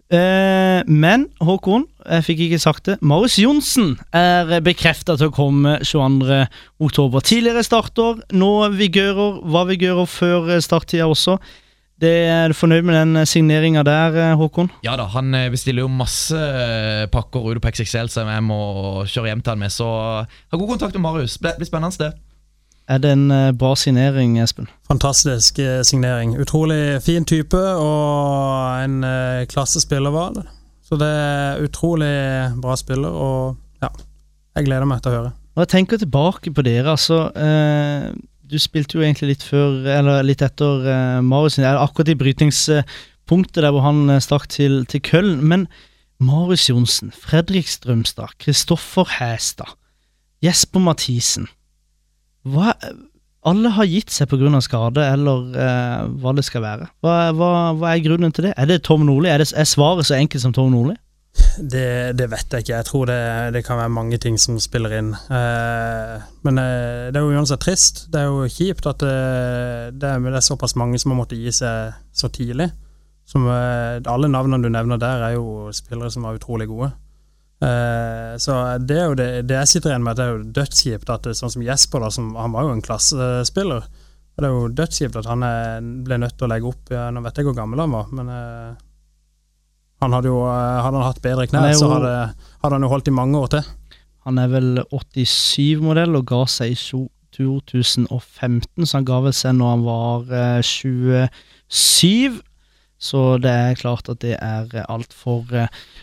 Eh, men Håkon, jeg fikk ikke sagt det. Marius Johnsen er bekrefta til å komme 22. oktober. Tidligere starter, nå vigører, var vigører før starttida også. Det Er du fornøyd med den signeringa der, eh, Håkon? Ja da, han eh, bestiller jo masse pakker ute på XXL som jeg må kjøre hjem til han med, så ha god kontakt med Marius. Det blir spennende, det. Er det en eh, bra signering, Espen? fantastisk eh, signering. Utrolig fin type og en eh, klassespiller var det. Så det er utrolig bra spiller, og ja, jeg gleder meg til å høre. Når jeg tenker tilbake på dere, altså eh, Du spilte jo egentlig litt før, eller litt etter eh, Marius akkurat i brytningspunktet der hvor han stakk til, til Køln. Men Marius Johnsen, Fredrik Strømstad, Kristoffer Hæstad, Jesper Mathisen hva, Alle har gitt seg pga. skade, eller eh, hva det skal være. Hva, hva, hva er grunnen til det? Er det Tom Nordli? Er, er svaret så enkelt som Tom Nordli? Det, det vet jeg ikke. Jeg tror det, det kan være mange ting som spiller inn. Eh, men eh, det er jo uansett trist. Det er jo kjipt at det, det, er, det er såpass mange som har måttet gi seg så tidlig. Som, eh, alle navnene du nevner der, er jo spillere som var utrolig gode. Eh, så det er jo det, det jeg sitter igjen med, det er jo dødskjipt at det, sånn som Jesper, da, som, han var jo en klassespiller. Og Det er jo dødskjipt at han er, ble nødt til å legge opp ja, Nå vet jeg hvor gammel han var, men uh, han hadde jo eh, Hadde han hatt bedre knær, så hadde, hadde han jo holdt i mange år til. Han er vel 87-modell og ga seg i 2015, så han ga vel seg når han var eh, 27. Så det er klart at det er altfor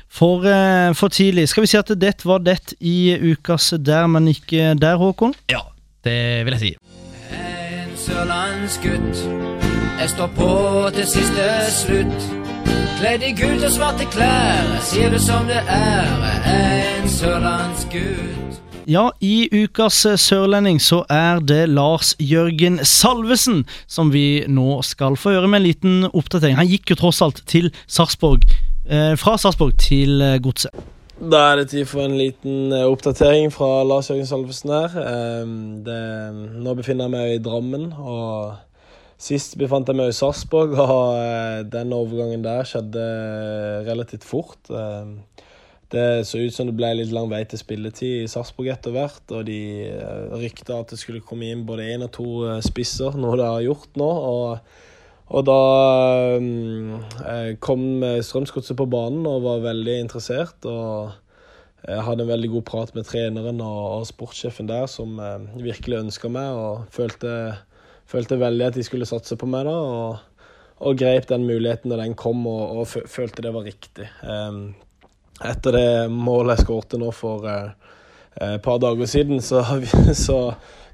for, eh, for tidlig. Skal vi si at det var det i ukas Der, men ikke der, Håkon? Ja, det vil jeg si. En sørlandsgutt. Jeg står på til siste slutt. Kledd i gult og svarte klær. Jeg sier det som det er. En sørlandsgutt. Ja, i ukas eh, Sørlending så er det Lars Jørgen Salvesen som vi nå skal få høre med en liten oppdatering. Han gikk jo tross alt til Sarpsborg, eh, fra Sarpsborg til eh, Godset. Da er det tid for en liten eh, oppdatering fra Lars Jørgen Salvesen her. Eh, Det, nå befinner jeg meg i Drammen, og sist befant jeg meg i Sarpsborg, og eh, den overgangen der skjedde relativt fort. Ehm, Det så ut som det ble litt lang vei til spilletid i Sarpsborg etter hvert, og de eh, rykta at det skulle komme inn både én og to eh, spisser, noe det har gjort nå. og og da um, eh, kom Strømsgodset på banen og var veldig interessert. Og hadde en veldig god prat med treneren og, sportssjefen der, som virkelig ønska meg og følte, følte veldig at de skulle satse på meg da. Og, og grep den muligheten da den kom, og, og følte det var riktig. Em, etter det målet jeg skårte nå for eh, et par dager siden, så, så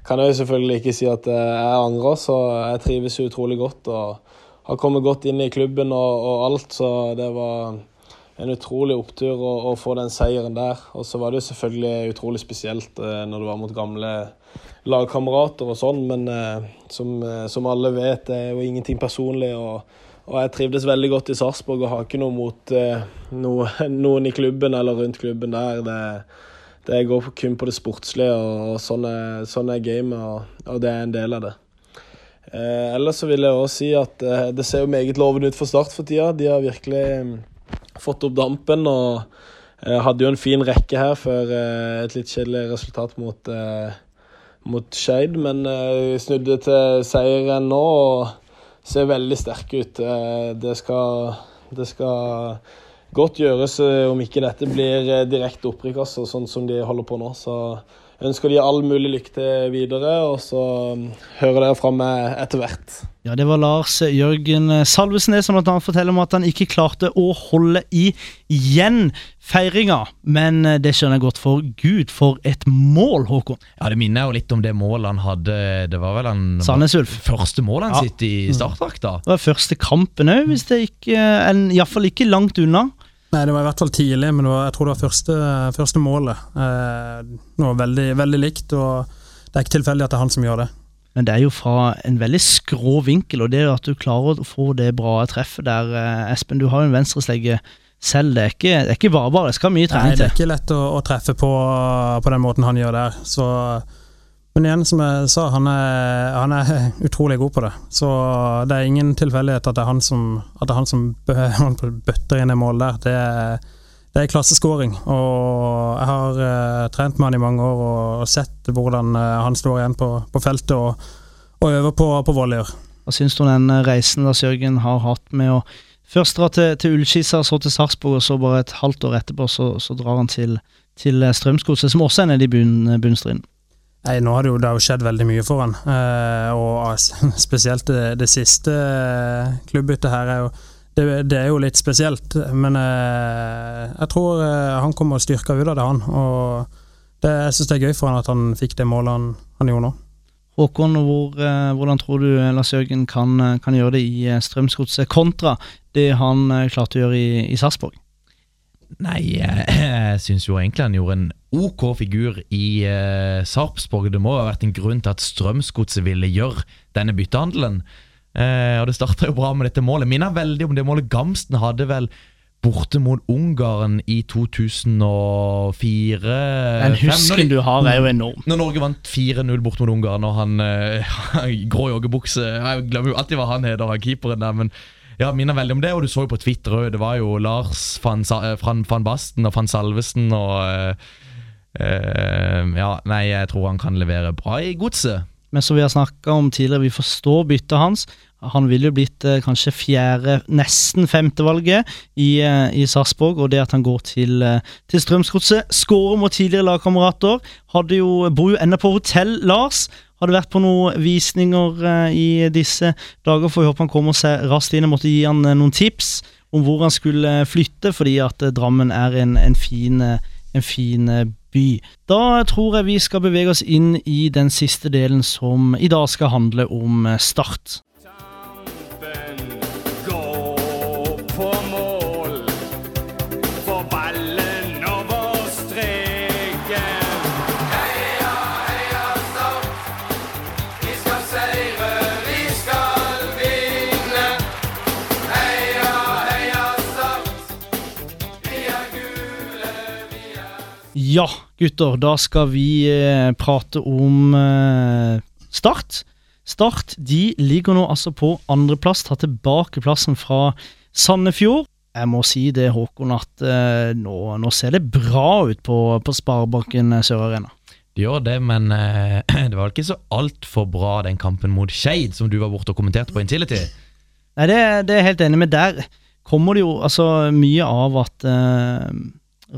kan jeg jo selvfølgelig ikke si at eh, jeg angrer, så jeg trives utrolig godt og har kommet godt inn i klubben og, og alt, så det var en utrolig opptur å, å få den seieren der. Og så var det jo selvfølgelig utrolig spesielt eh, når det var mot gamle lagkamerater og sånn, men eh, som, eh, som alle vet, det er jo ingenting personlig. og og jeg trivdes veldig godt i Sarpsborg og har ikke noe mot eh, noe, noen i klubben eller rundt klubben der. Det, det går kun på det sportslige, og, og sånn, er, sånn er gamet, og, og det er en del av det. Eh, ellers så vil jeg også si at eh, det ser jo meget lovende ut for Start for tida. De har virkelig mm, fått opp dampen og eh, hadde jo en fin rekke her før eh, et litt kjedelig resultat mot, eh, mot Skeid, men eh, snudde til seieren nå og ser veldig sterke ut. Eh, Det skal, det skal godt gjøres eh, om ikke dette blir eh, direkte opprykk, altså, sånn som de holder på nå. Så ønsker de all mulig lykke til videre, og så mm, hører dere fra meg etter hvert. Ja, det var Lars Jørgen Salvesen som blant annet forteller om at han ikke klarte å holde igjen feiringa. Men eh, det skjønner jeg godt, for Gud, for et mål, Håkon. Ja, Det minner jo litt om det målet han hadde Det var vel han Sandnes Ulf. første målet han Ja. sitt i startdrakta. Det var første kampen òg, hvis det ikke en- Iallfall ikke langt unna. Nei, det var i hvert fall tidlig, men det var, jeg tror det var første, første målet. Eh, det var veldig, veldig likt, og det er ikke tilfeldig at det er han som gjør det. Men det er jo fra en veldig skrå vinkel, og det at du klarer å få det bra treffet der, eh, Espen. Du har jo en venstreslegge selv, det er ikke, det er ikke bare bare. Det skal mye Nei, det er ikke lett å, å treffe på, på den måten han gjør der. Så, men igjen, som jeg sa, han er, han er utrolig god på det. Så det er ingen tilfeldighet at det er han som, er han som bøtter inn det målet der. Det er, det er klasseskåring. Og jeg har uh, trent med han i mange år og sett hvordan uh, han står igjen på, på feltet og, og øver på, på volleyer. Hva syns du om den eh, reisen Lars Jørgen har hatt med å først dra til, til Ullskisa, så til Sarpsborg, og så bare et halvt år etterpå så, så drar han til, til Strømsgodset, som også er nede i bunn, bunnstriden. Nei, nå har det jo, det har jo skjedd veldig mye for han, eh, og spesielt det, det siste eh, klubbbyttet her er jo det, det er jo litt spesielt, men eh, jeg tror eh, han kommer styrka ut av det, han. Og det, jeg syns det er gøy for han at han fikk det målet han, han gjorde nå. Håkon, hvor, eh, hvordan tror du Lars Jørgen kan, kan gjøre det i Strømsgodset kontra det han klarte å gjøre i, i Sarpsborg? Nei, jeg, syns jo egentlig han gjorde en ok figur i uh, Sarpsborg. Det må ha vært en grunn til at Strømsgodset ville gjøre denne byttehandelen. Uh, og det starta jo bra med dette målet. Minner veldig om det målet Gamsten hadde vel borte mot Ungarn i 2004 Den husken du har, er jo enorm. Når Norge vant 4-0 borte mot Ungarn, og han uh, grå joggebukse Jeg glemmer jo alltid hva han heter, han keeperen der, men ja, minner veldig om det. Og du så jo på Twitter òg, det var jo Lars eh, van, Basten og van Salvesen og eh, Ja, nei, jeg tror han kan levere bra i godset. Men som vi har snakka om tidligere, vi forstår byttet hans. Han ville jo blitt eh, kanskje fjerde, nesten femtevalget i, eh, i Sarpsborg. Og det at han går til, eh, til Strømsgodset, skårer mot tidligere lagkamerater. Bor jo ennå på hotell, Lars. Hadde vært på noen visninger eh, i disse dager, får håpe han kommer seg raskt inn. Jeg måtte gi han eh, noen tips om hvor han skulle eh, flytte, fordi at Drammen er en, en fin, en fin by. Da tror jeg vi skal bevege oss inn i den siste delen som i dag skal handle om Start. Ja, gutter, da skal vi eh, prate om eh, Start. Start de ligger nå altså på andreplass, tar tilbake plassen fra Sandefjord. Jeg må si det, Håkon, at eh, nå, nå ser det bra ut på, på Sparebanken eh, Sør Arena. Det gjør det, men eh, det var ikke så altfor bra den kampen mot Skeid, som du var borte og kommenterte på Intility. Nei, det, det er jeg helt enig med. Der kommer det jo altså mye av at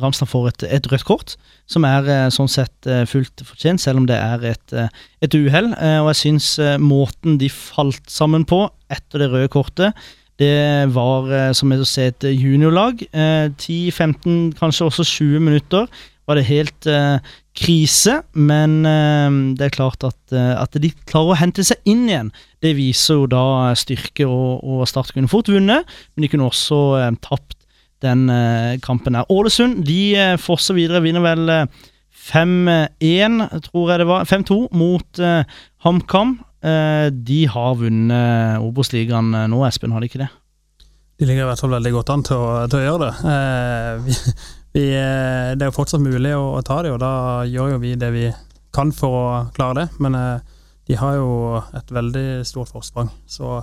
Ramstad får et, et rødt kort, som er eh, sånn sett eh, fullt fortjent, selv om det er et, eh, et uhell. Og jeg syns måten de falt sammen på etter det røde kortet, det var som å se et juniorlag. Eh, 10-15, kanskje også 20 minutter var det helt krise, men det er klart at, at de klarer å hente seg inn igjen. Det viser jo da styrke, og, og Start kunne fort vunnet, men de kunne også tapt den eh, kampen her. Ålesund de eh, forser videre, vinner vel eh, 5-1, tror jeg det var, 5-2 mot eh, HamKam. Eh, de har vunnet Obos-ligaen eh, nå, Espen, har de ikke det? De ligger i hvert fall veldig godt an til å, til å gjøre det. Eh, vi, vi, eh, det er jo fortsatt mulig å, å ta det, og da gjør jo vi det vi kan for å klare det. Men eh, de har jo et veldig stort forsprang. Så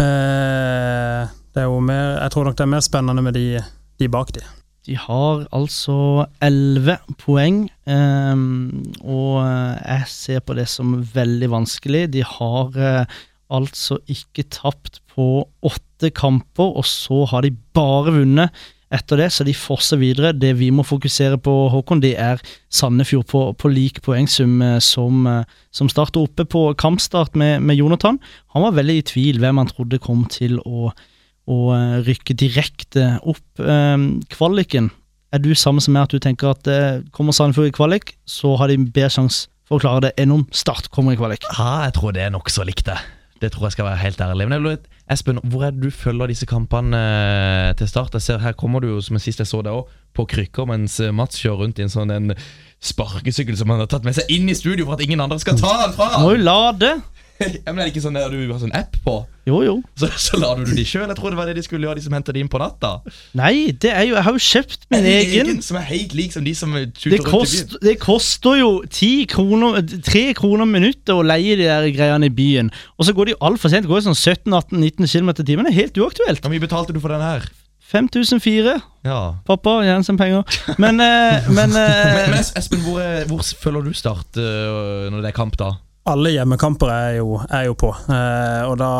eh, mer Jeg tror nok det er mer spennende med de, de bak de. De har altså 11 poeng, ehm, og jeg ser på det som veldig vanskelig. De har eh, altså ikke tapt på åtte kamper, og så har de bare vunnet etter det, så de fortsetter videre. Det vi må fokusere på, Håkon, det er Sandefjord på, på lik poengsum eh, som, eh, som starter oppe på kampstart med, med Jonathan. Han var veldig i tvil hvem han trodde kom til å eh, rykke direkte opp. Eh, kvaliken, er du samme som meg at du tenker at eh, kommer Sandefjord i kvalik, så har de bedre sjanse for å klare det enn om Start kommer i kvalik? Ja, jeg tror det er nokså likt, det. Det tror jeg skal være helt ærlig. Men jeg Espen, hvor er det du følger disse kampene til start? Jeg ser Her kommer du jo, som sist jeg så deg òg, på krykker, mens Mats kjører rundt i en sånn en sparkesykkel som han har tatt med seg inn i studio for at ingen andre skal ta den fra Må jo lade! Men er det ikke sånn at du har sånn app på? Jo, jo. Så, så lader du de sjøl? Jeg tror det var det de skulle gjøre, de som henter de inn på natta. Nei, det er jo Jeg har jo kjøpt min egen. egen. Som er helt lik som de som tuter Det, rundt i byen. det koster jo ti kroner, tre kroner minuttet å leie de der greiene i byen. Og så går de jo altfor sent. Det går jo sånn 17-18-19 km i timen. Det er helt uaktuelt. Hvor mye betalte du for den her? 5004. Ja. Pappa, gjerne som penger. Men, eh, men, eh, Men, men Espen, hvor, er, hvor føler du Start øh, når det er kamp, da? Alle hjemmekamper er jo, er jo på. Eh, og da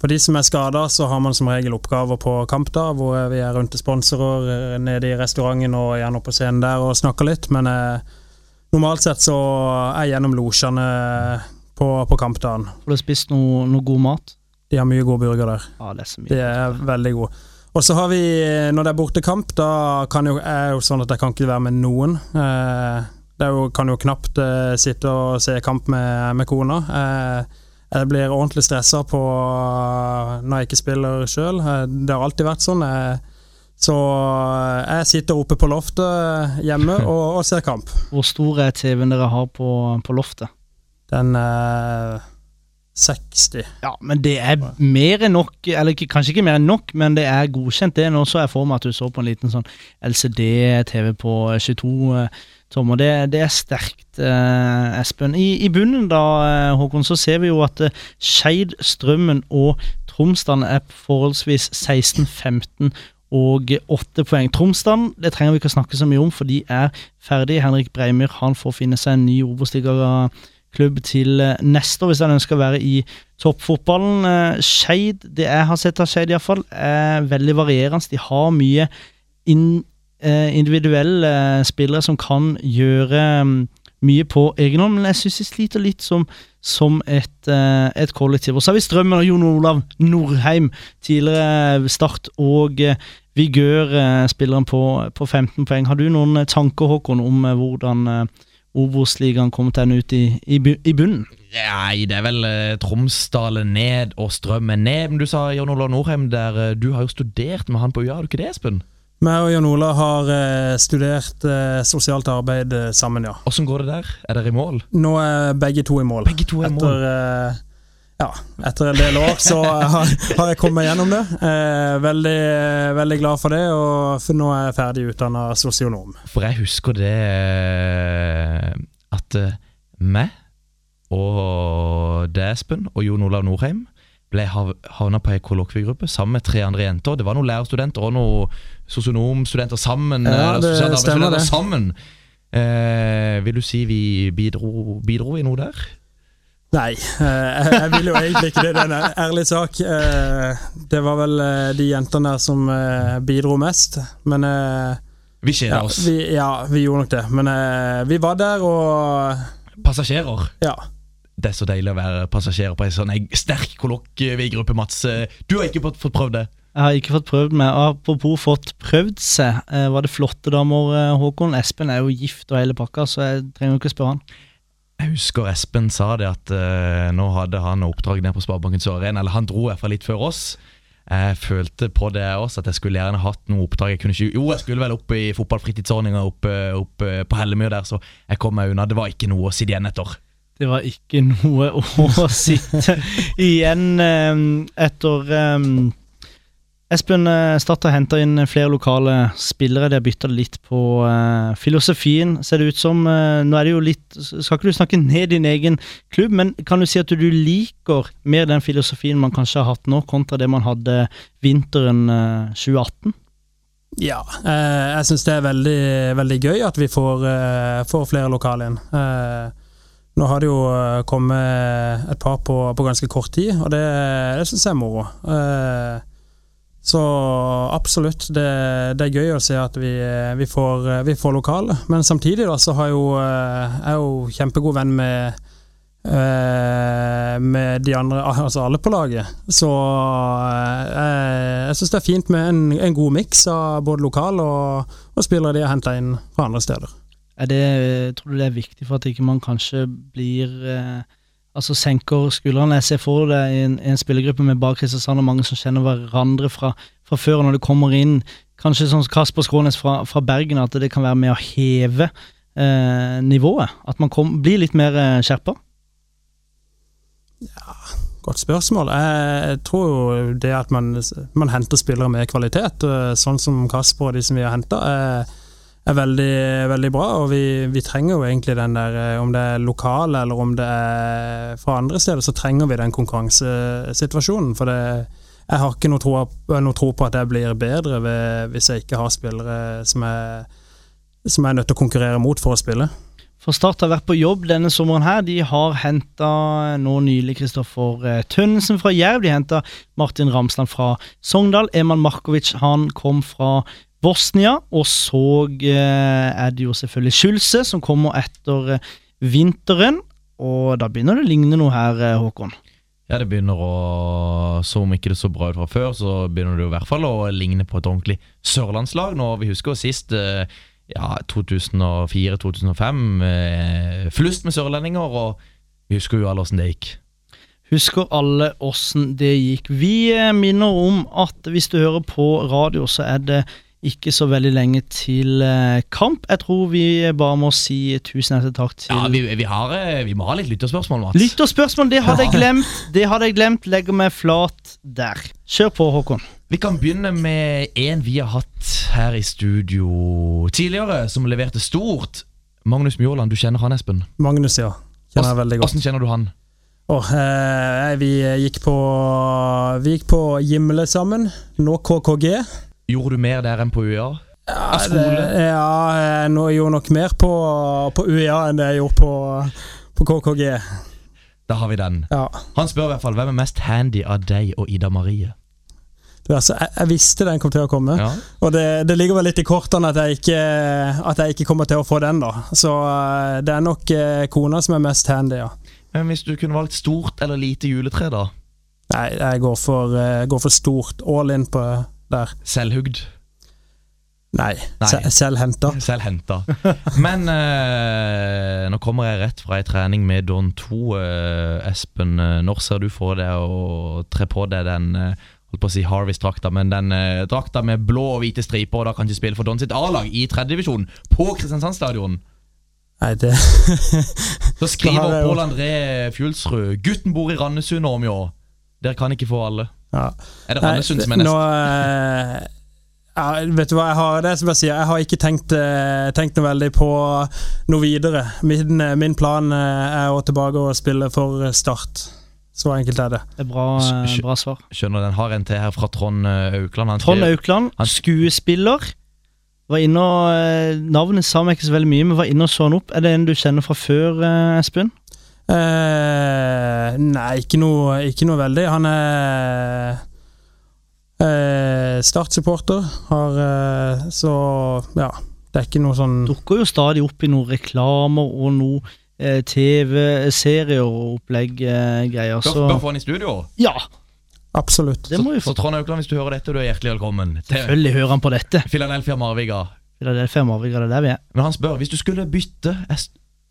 For de som er skada, så har man som regel oppgaver på kampdag, hvor vi er rundt til sponsorer, eh, nede i restauranten og gjerne opp på scenen der og snakker litt. Men eh, normalt sett så er jeg gjennom losjene på, på kampdagen. Har du spist noe, noe god mat? De har mye god burger der. Ja, det er så mye. De er veldig gode. Og så har vi, når det er bortekamp, da kan jo, er jo sånn at jeg kan ikke være med noen. Eh, det jo, kan jo knapt uh, sitte og se kamp med, med kona. Uh, jeg blir ordentlig stressa på når jeg ikke spiller sjøl. Eh, det har alltid vært sånn. Eh, så jeg sitter oppe på loftet hjemme og, og ser kamp. Hvor stor er TV-en dere har på, på loftet? Den er 60. Ja, men det er mer enn nok, eller kanskje ikke mer enn nok, men det er godkjent det. Nå så jeg for meg at du så på en liten sånn LCD-TV på 22 eh, og Det, det er sterkt, eh, Espen. I, I bunnen da, eh, Håkon, så ser vi jo at eh, Skeid, Strømmen og Tromsdalen er forholdsvis 16, 15 og 8 poeng. Tromsdalen det trenger vi ikke å snakke så mye om, for de er ferdige. Henrik Breimyr han får finne seg en ny Obos-liga-klubb til eh, neste år, hvis han ønsker å være i toppfotballen. Eh, Skeid, det jeg har sett av Skeid iallfall, er veldig varierende. De har mye inn, individuelle eh, spillere som kan gjøre mm, mye på egen hånd, men jeg syns de sliter litt som, som et, eh, et kollektiv. Og så har vi Strømmen og Jon Olav Norheim, tidligere Start og eh, Vigør, eh, spilleren på, på 15 poeng. Har du noen tanker, Håkon, om hvordan Obos-ligaen kommer til å ende ut i, i, i bunnen? Nei, det er vel Tromsdalen ned og Strømmen ned. Men du sa Jon Olav Norheim der, du har jo studert med han på UiA, har du ikke det, Espen? Jeg og Jan Ola har eh, studert eh, sosialt arbeid eh, sammen, ja. Åssen går det der? Er dere i mål? Nå er begge to i mål. Begge to er i etter, mål. eh, ja, etter en del år så har, har jeg kommet meg gjennom det. Eh, veldig, veldig glad for det, og for nå er jeg ferdig utdanna sosionom. For jeg husker det at meg og det Espen og Jon Olav Norheim ble hav- havna på ei kollokviegruppe sammen med tre andre jenter. Det var noen lærerstudenter og noen sosionomstudenter sammen. Ja, eh, det stemmer det. sammen. Eh, vil du si vi bidro, bidro i noe der? Nei, eh, jeg, vil jo egentlig ikke det. Det er en ærlig sak. Eh, det var vel de jentene der som bidro mest, men Vi kjeder ja, oss. vi, ja, vi gjorde nok det. Men vi var der, og Passasjerer. ja. Det er så deilig å være passasjer på en sånn sterk gruppe Mats. Eh, Du har ikke fått, prøvd det? Jeg har ikke fått prøvd meg. Apropos fått prøvd seg. Eh, var det flotte damer, eh, Håkon? Espen er jo gift og hele pakka, så jeg trenger jo ikke spørre han. Jeg husker Espen sa det at eh, nå hadde han oppdrag ned på Sparebanken Sør Arena, eller han dro fall litt før oss. Jeg følte på det også, at jeg skulle gjerne hatt noe oppdrag. Jeg kunne ikke, jo, jeg skulle vel opp i fotballfritidsordninga oppe, oppe på Hellemyr der, så jeg kom meg unna. Det var ikke noe å sitte igjen etter. Det var ikke noe å sitte igjen eh, etter eh, Espen eh, Stad har henta inn flere lokale spillere. De har bytta litt på eh, filosofien, ser det ut som. Eh, nå er det jo litt Skal ikke du snakke ned din egen klubb, men kan du si at du liker mer den filosofien man kanskje har hatt nå, kontra det man hadde vinteren eh, 2018? Ja, jeg syns det er veldig, veldig gøy at vi får, får flere lokale inn. Eh, nå har det jo eh, kommet et par på, på ganske kort tid, og det, det syns jeg er moro. Eh, så absolutt, det, det er gøy å se at vi, vi, får, vi får lokale. Men samtidig da, så har jo, eh, jeg er jo kjempegod venn med med de andre, altså alle på laget. Så jeg, jeg syns det er fint med en, en god miks av både lokal og, og spillere de har henta inn fra andre steder. Er det, tror du det er viktig for at ikke man kanskje blir eh, Altså senker skuldrene? Jeg ser for deg en, en spillergruppe med bare Kristiansand og mange som kjenner hverandre fra, fra før, når du kommer inn kanskje sånn som Kasper Skrånes fra, fra Bergen, at det kan være med å heve eh, nivået? At man kom, blir litt mer eh, skjerpa? Godt spørsmål. Jeg tror jo det at man, man henter spillere med kvalitet, eh, sånn som Kasper og de som vi har henta, er, er veldig, veldig bra. Og vi, vi trenger jo egentlig den der, eh, om det er lokal eller om det er fra andre steder, så trenger vi den konkurransesituasjonen. For det, jeg har ikke noe tro, noe tro på at jeg blir bedre ved, hvis jeg ikke har spillere som er, som er nødt til å konkurrere mot for å spille. For Start har vært på jobb denne sommeren her. De har henta nå nylig Kristoffer eh, Tønnesen fra Jerv. De henta Martin Ramsland fra Sogndal. Eman Markovic han kom fra Bosnia. Og så eh, er det jo selvfølgelig Skjulse som kommer etter eh, vinteren. Og da begynner det å ligne noe her, eh, Håkon. Ja, det begynner å Som ikke det så bra ut fra før, så begynner det jo i hvert fall å ligne på et ordentlig sørlandslag. Nå, Vi husker jo sist ja, 2004-2005. Eh, flust med sørlendinger, og vi husker jo alle åssen det gikk. Husker alle åssen det gikk. Vi minner om at hvis du hører på radio, så er det ikke så veldig lenge til eh, kamp. Jeg tror vi bare må si tusen hjertelig takk til Ja, vi, vi, har, eh, vi må ha litt lytterspørsmål, Mats. Lytterspørsmål, det hadde jeg glemt. Det hadde jeg glemt. Legger meg flat der. Kjør på, Håkon. Vi kan begynne med en vi har hatt her i studio tidligere, som leverte stort. Magnus Mjåland, du kjenner han, Espen? Magnus, ja. Kjenner jeg veldig godt. Hvordan kjenner du han? Oh, eh, vi gikk på Vi gikk på Gimle sammen. Nå KKG. Gjorde du mer der enn på UiA? Ja, det- ja jeg nå- jeg gjorde nok mer på, på UiA enn det jeg gjorde på, på KKG. Da har vi den. Ja. Han spør i hvert fall hvem er mest handy av deg og Ida Marie. Du, altså, jeg, jeg visste den kom til å komme. Ja. Og det, det ligger vel litt i kortene at jeg, ikke, at jeg ikke kommer til å få den, da. Så eh, det er nok eh, kona som er mest handy, ja. Men hvis du kunne valgt stort eller lite juletre, da? Nei, jeg går for, eh, går for stort. All in på der. Selvhugd? Nei, Nei. Selvhenta. selv henta. Selv henta. Men eh, nå kommer jeg rett fra ei trening med Don 2. eh, Espen, eh, når ser du for deg å tre på deg den eh, holdt på å si Harvest-drakta, men den eh, drakta med blå og hvite striper, og da kan ikke spille for Don sitt A-lag i tredjedivisjon på Kristiansand stadion. Nei, det Så skriver Pål André Fjulsrud Gutten bor i Randesund, Åmjå. Dere kan ikke få alle. Ja. Er det Randesund som er Nå, nest? eh, ja, vet du hva, jeg har, det er som jeg sier, jeg har ikke tenkt, eh, tenkt noe veldig på noe videre. Min, eh, min plan er å tilbake og spille for Start. Så enkelt er det. Det er bra, bra svar. Skjønner den har en til her fra Trond Aukland. Han Trond Aukland, skuespiller. Var inne og, Navnet sa meg ikke så veldig mye, men var inne og så han opp. Er det en du kjenner fra før, Espen? Eh, nei, ikke noe, ikke noe veldig. Han er eh, Start-supporter. Har eh, Så ja. Det er ikke noe sånn Dukker jo stadig opp i noen reklamer og noe eh, TV-serier og opplegg eh, greier. Bør, Så bør få han i studio. ja, Absolutt. det må vi Så få. Trond Aukland, hvis du hører dette, du er hjertelig velkommen til Selvfølgelig hører han på dette. Philadelphia Marviga. Philadelphia Marviga, det er der vi er. Men han spør, hvis du skulle bytte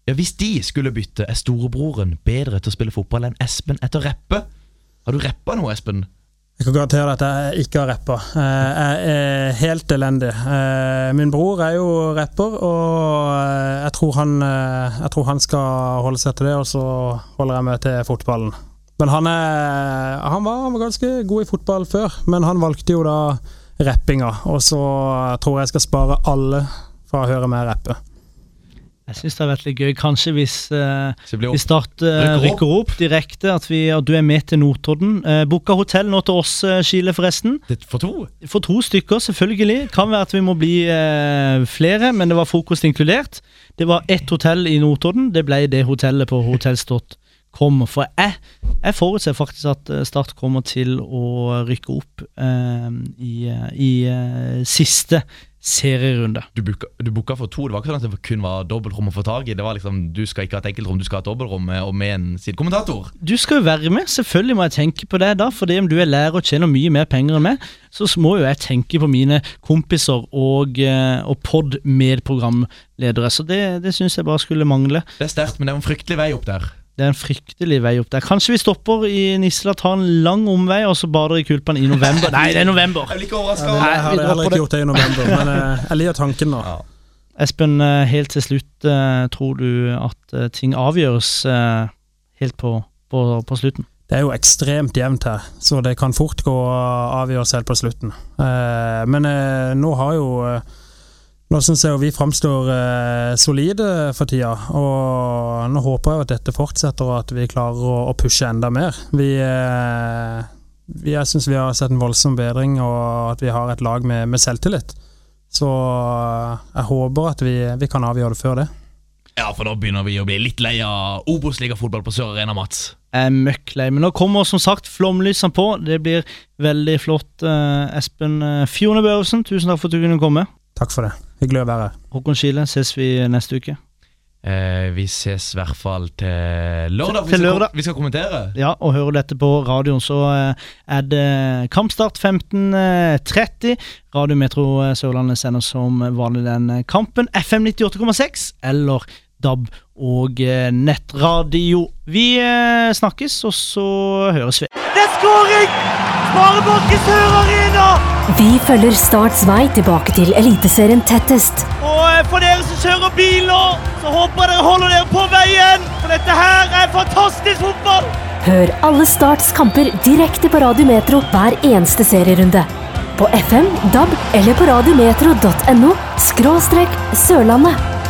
ja, Hvis de skulle bytte, er storebroren bedre til å spille fotball enn Espen etter rappe? Har du rappa noe, Espen? Jeg kan garantere at jeg ikke har rappa. Eh, Jeg er helt elendig. Eh, Min bror er jo rapper, og eh, jeg tror han, jeg tror han skal holde seg til det, og så holder jeg meg til fotballen. Men han, er, han, var, han var ganske god i fotball før, men han valgte jo da rappinga, og så tror jeg jeg skal spare alle fra å høre meg rappe. Jeg syns det har vært litt gøy. Kanskje hvis eh, blir vi Start uh, Rykker opp. direkte, at, vi, at du er med til Notodden. Uh, Booka hotell nå til oss, uh, Skile, forresten. det for to. For to stykker, selvfølgelig. Kan være at vi må bli uh, flere, men det var frokost inkludert. Det var ett hotell i Notodden. Det ble det hotellet på hotels.com. For jeg, jeg forutser faktisk at eh, Start kommer til å rykke opp eh, i, eh, i eh, siste serierunde. Du booka, for to. Det var ikke sånn at det kun var dobbeltrom å få tak i. Det var liksom, Du skal ikke ha et enkeltrom, du skal ha et dobbeltrom med, og med en sidekommentator. Du skal jo være med, selvfølgelig må jeg tenke på det da, fordi om du er lærer og tjener mye mer penger enn meg, så må jo jeg tenke på mine kompiser og, eh, og pod-medprogramledere, så det, det syns jeg bare skulle mangle. Det er sterkt, men det er en fryktelig vei opp der. Det er en fryktelig vei opp der. Kanskje vi stopper i Nisla, tar en lang omvei, og så bader i Kulpan i november. Nei, det er november! Jeg blir ikke overraska. Nei, Jeg hadde heller ikke gjort det i november, men eh, jeg liker tanken nå. Espen, eh, helt til slutt, eh, tror du at ting avgjøres helt på, på, på slutten? Det er jo ekstremt jevnt her, så det kan fort gå avgjøres helt på slutten. Eh, men nå har jo Nå syns jeg jo vi framstår eh, solide for tida, og nå håper jeg at dette fortsetter og at vi klarer å, å pushe enda mer. Vi, eh, vi Jeg syns vi har sett en voldsom bedring, og at vi har et lag med, med selvtillit. Så eh, jeg håper at vi, vi kan avgjøre det før det. Ja, for da begynner vi å bli litt lei av Obos-ligafotball på Sør Arena, Mats. Jeg er møkk lei. Men nå kommer som sagt flomlysene på. Det blir veldig flott. eh, Espen uh, Fjone Børresen, tusen takk for at du kunne komme. Takk for det. Hyggelig å være her. Håkon Skile, ses vi neste uke. Eh, vi ses i hvert fall til lørdag. Vi Til skal Vi, skal, Vi skal kommentere. Ja, og hører du dette på radioen, så eh, er det kampstart 15.30. Radio Metro eh, Sørlandet sender som vanlig den eh, kampen. FM 98,6 eller DAB og eh, nettradio. Vi eh, snakkes, og så høres vi. Det er skåring! Sparebanken Sør Arena Vi følger Starts vei tilbake til Eliteserien tettest. Og eh, for dere som kjører bil nå, så håper dere holder dere på veien. For dette her er fantastisk fotball. Hør alle Starts kamper direkte på Radio Metro hver eneste serierunde. På FM, DAB eller på radiometro.no skråstrek Sørlandet.